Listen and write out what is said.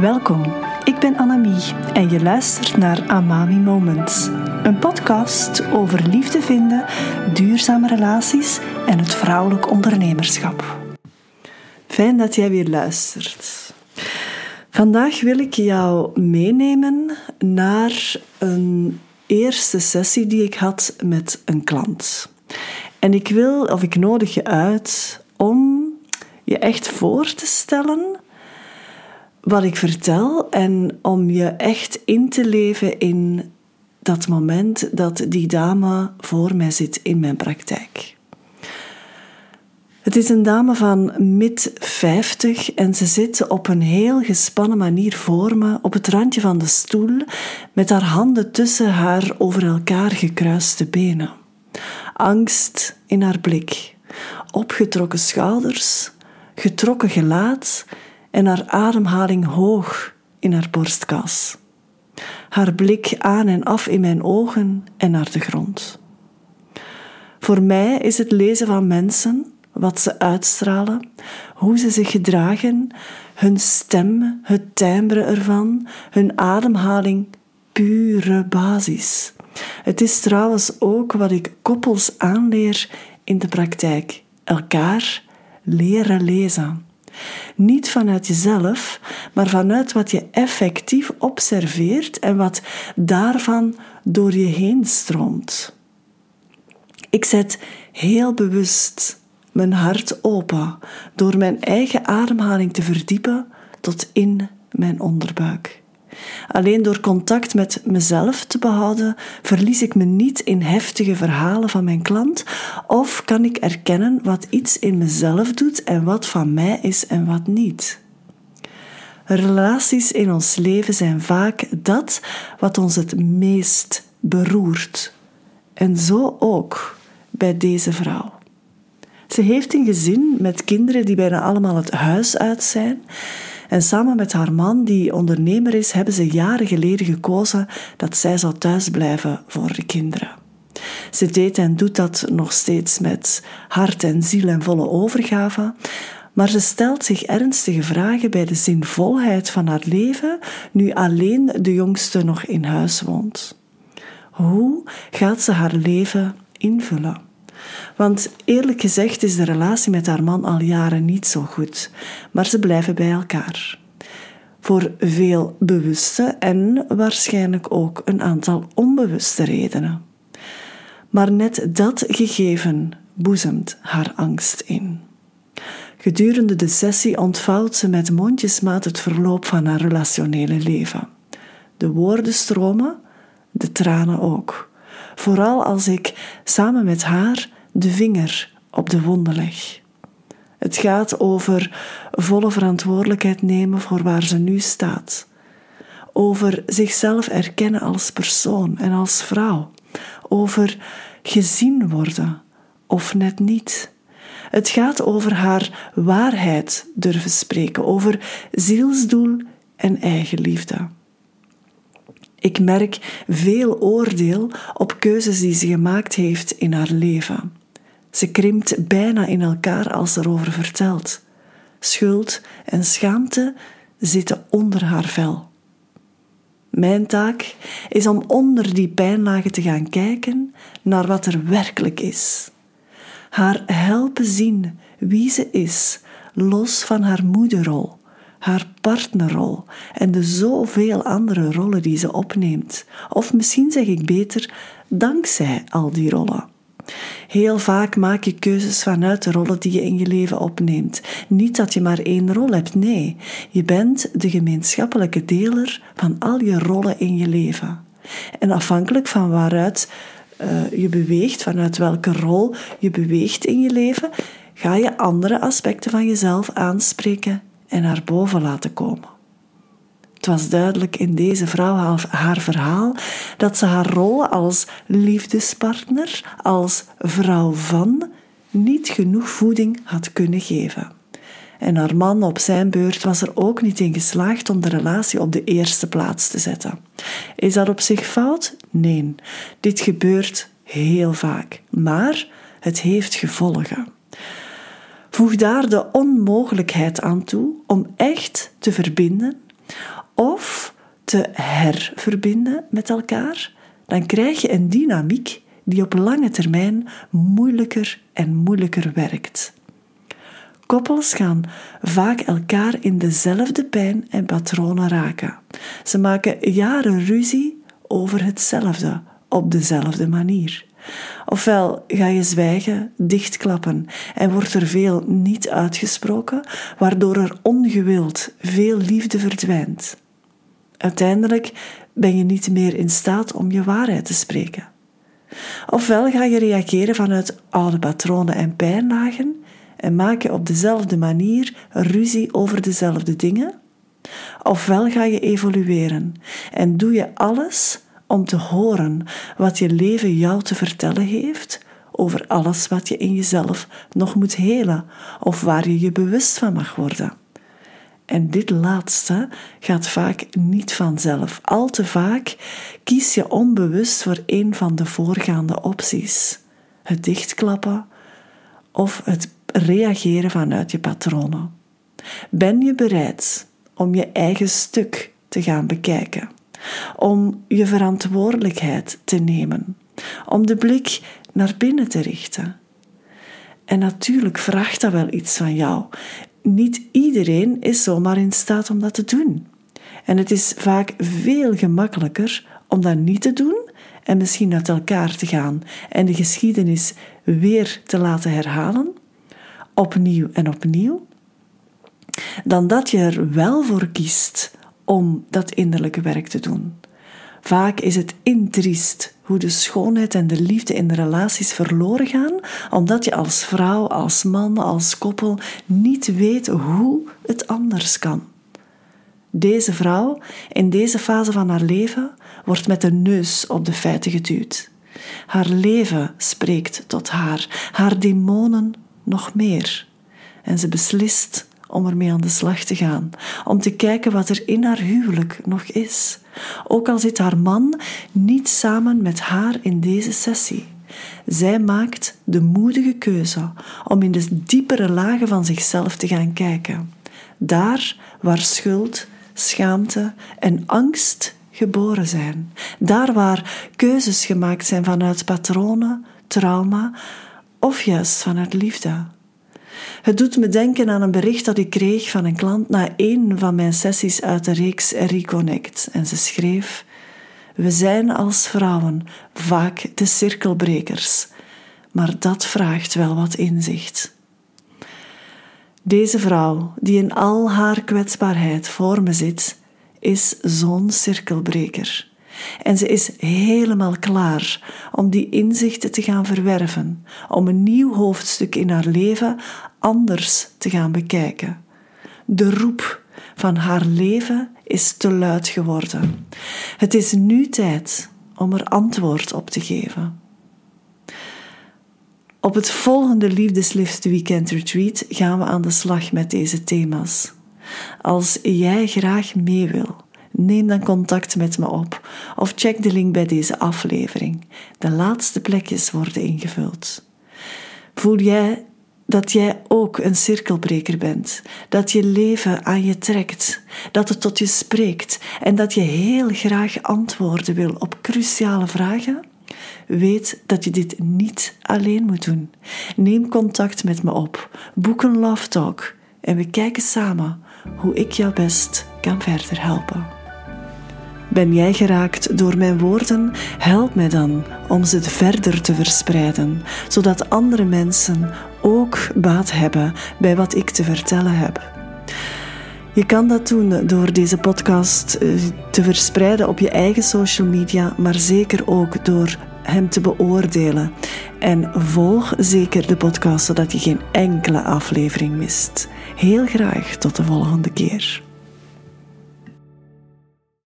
Welkom, ik ben Annemie en je luistert naar Amami Moments. Een podcast over liefde vinden, duurzame relaties en het vrouwelijk ondernemerschap. Fijn dat jij weer luistert. Vandaag wil ik jou meenemen naar een eerste sessie die ik had met een klant. En ik wil, of ik nodig je uit om je echt voor te stellen wat ik vertel en om je echt in te leven in dat moment dat die dame voor mij zit in mijn praktijk. Het is een dame van mid 50 en ze zit op een heel gespannen manier voor me op het randje van de stoel met haar handen tussen haar over elkaar gekruiste benen. Angst in haar blik, opgetrokken schouders, getrokken gelaat en haar ademhaling hoog in haar borstkas. Haar blik aan en af in mijn ogen en naar de grond. Voor mij is het lezen van mensen, wat ze uitstralen, hoe ze zich gedragen, hun stem, het timbre ervan, hun ademhaling, pure basis. Het is trouwens ook wat ik koppels aanleer in de praktijk: elkaar leren lezen. Niet vanuit jezelf, maar vanuit wat je effectief observeert en wat daarvan door je heen stroomt. Ik zet heel bewust mijn hart open door mijn eigen ademhaling te verdiepen tot in mijn onderbuik. Alleen door contact met mezelf te behouden, verlies ik me niet in heftige verhalen van mijn klant of kan ik erkennen wat iets in mezelf doet en wat van mij is en wat niet. Relaties in ons leven zijn vaak dat wat ons het meest beroert. En zo ook bij deze vrouw. Ze heeft een gezin met kinderen die bijna allemaal het huis uit zijn. En samen met haar man, die ondernemer is, hebben ze jaren geleden gekozen dat zij zou thuisblijven voor de kinderen. Ze deed en doet dat nog steeds met hart en ziel en volle overgave, maar ze stelt zich ernstige vragen bij de zinvolheid van haar leven nu alleen de jongste nog in huis woont. Hoe gaat ze haar leven invullen? Want eerlijk gezegd is de relatie met haar man al jaren niet zo goed, maar ze blijven bij elkaar. Voor veel bewuste en waarschijnlijk ook een aantal onbewuste redenen. Maar net dat gegeven boezemt haar angst in. Gedurende de sessie ontvouwt ze met mondjesmaat het verloop van haar relationele leven. De woorden stromen, de tranen ook. Vooral als ik samen met haar de vinger op de wonden leg. Het gaat over volle verantwoordelijkheid nemen voor waar ze nu staat. Over zichzelf erkennen als persoon en als vrouw. Over gezien worden of net niet. Het gaat over haar waarheid durven spreken, over zielsdoel en eigenliefde. Ik merk veel oordeel op keuzes die ze gemaakt heeft in haar leven. Ze krimpt bijna in elkaar als ze erover vertelt. Schuld en schaamte zitten onder haar vel. Mijn taak is om onder die pijnlagen te gaan kijken naar wat er werkelijk is. Haar helpen zien wie ze is, los van haar moederrol, haar partnerrol en de zoveel andere rollen die ze opneemt. Of misschien zeg ik beter, dankzij al die rollen. Heel vaak maak je keuzes vanuit de rollen die je in je leven opneemt. Niet dat je maar één rol hebt, nee. Je bent de gemeenschappelijke deler van al je rollen in je leven. En afhankelijk van waaruit uh, je beweegt, vanuit welke rol je beweegt in je leven, ga je andere aspecten van jezelf aanspreken en naar boven laten komen. Het was duidelijk in deze vrouw haar verhaal dat ze haar rol als liefdespartner, als vrouw van, niet genoeg voeding had kunnen geven. En haar man op zijn beurt was er ook niet in geslaagd om de relatie op de eerste plaats te zetten. Is dat op zich fout? Nee. Dit gebeurt heel vaak, maar het heeft gevolgen. Voeg daar de onmogelijkheid aan toe om echt te verbinden of te herverbinden met elkaar, dan krijg je een dynamiek die op lange termijn moeilijker en moeilijker werkt. Koppels gaan vaak elkaar in dezelfde pijn en patronen raken. Ze maken jaren ruzie over hetzelfde, op dezelfde manier. Ofwel ga je zwijgen, dichtklappen en wordt er veel niet uitgesproken, waardoor er ongewild veel liefde verdwijnt. Uiteindelijk ben je niet meer in staat om je waarheid te spreken. Ofwel ga je reageren vanuit oude patronen en pijnlagen en maak je op dezelfde manier ruzie over dezelfde dingen. Ofwel ga je evolueren en doe je alles om te horen wat je leven jou te vertellen heeft over alles wat je in jezelf nog moet helen of waar je je bewust van mag worden. En dit laatste gaat vaak niet vanzelf. Al te vaak kies je onbewust voor een van de voorgaande opties: het dichtklappen of het reageren vanuit je patronen. Ben je bereid om je eigen stuk te gaan bekijken? Om je verantwoordelijkheid te nemen? Om de blik naar binnen te richten? En natuurlijk vraagt dat wel iets van jou niet iedereen is zomaar in staat om dat te doen. En het is vaak veel gemakkelijker om dat niet te doen en misschien uit elkaar te gaan en de geschiedenis weer te laten herhalen, opnieuw en opnieuw, dan dat je er wel voor kiest om dat innerlijke werk te doen. Vaak is het intriest hoe de schoonheid en de liefde in de relaties verloren gaan, omdat je als vrouw, als man, als koppel niet weet hoe het anders kan. Deze vrouw, in deze fase van haar leven, wordt met de neus op de feiten geduwd. Haar leven spreekt tot haar, haar demonen nog meer. En ze beslist om ermee aan de slag te gaan, om te kijken wat er in haar huwelijk nog is. Ook al zit haar man niet samen met haar in deze sessie. Zij maakt de moedige keuze om in de diepere lagen van zichzelf te gaan kijken. Daar waar schuld, schaamte en angst geboren zijn. Daar waar keuzes gemaakt zijn vanuit patronen, trauma of juist vanuit liefde. Het doet me denken aan een bericht dat ik kreeg van een klant na een van mijn sessies uit de reeks Reconnect. En ze schreef: We zijn als vrouwen vaak de cirkelbrekers, maar dat vraagt wel wat inzicht. Deze vrouw, die in al haar kwetsbaarheid voor me zit, is zo'n cirkelbreker. En ze is helemaal klaar om die inzichten te gaan verwerven, om een nieuw hoofdstuk in haar leven anders te gaan bekijken. De roep van haar leven is te luid geworden. Het is nu tijd om er antwoord op te geven. Op het volgende Liefdeslift Weekend Retreat gaan we aan de slag met deze thema's. Als jij graag mee wil, neem dan contact met me op of check de link bij deze aflevering. De laatste plekjes worden ingevuld. Voel jij dat jij ook een cirkelbreker bent, dat je leven aan je trekt, dat het tot je spreekt en dat je heel graag antwoorden wil op cruciale vragen? Weet dat je dit niet alleen moet doen. Neem contact met me op, boek een love talk en we kijken samen hoe ik jou best kan verder helpen. Ben jij geraakt door mijn woorden? Help mij dan om ze verder te verspreiden, zodat andere mensen ook baat hebben bij wat ik te vertellen heb. Je kan dat doen door deze podcast eh, te verspreiden op je eigen social media, maar zeker ook door hem te beoordelen. En volg zeker de podcast zodat je geen enkele aflevering mist. Heel graag tot de volgende keer.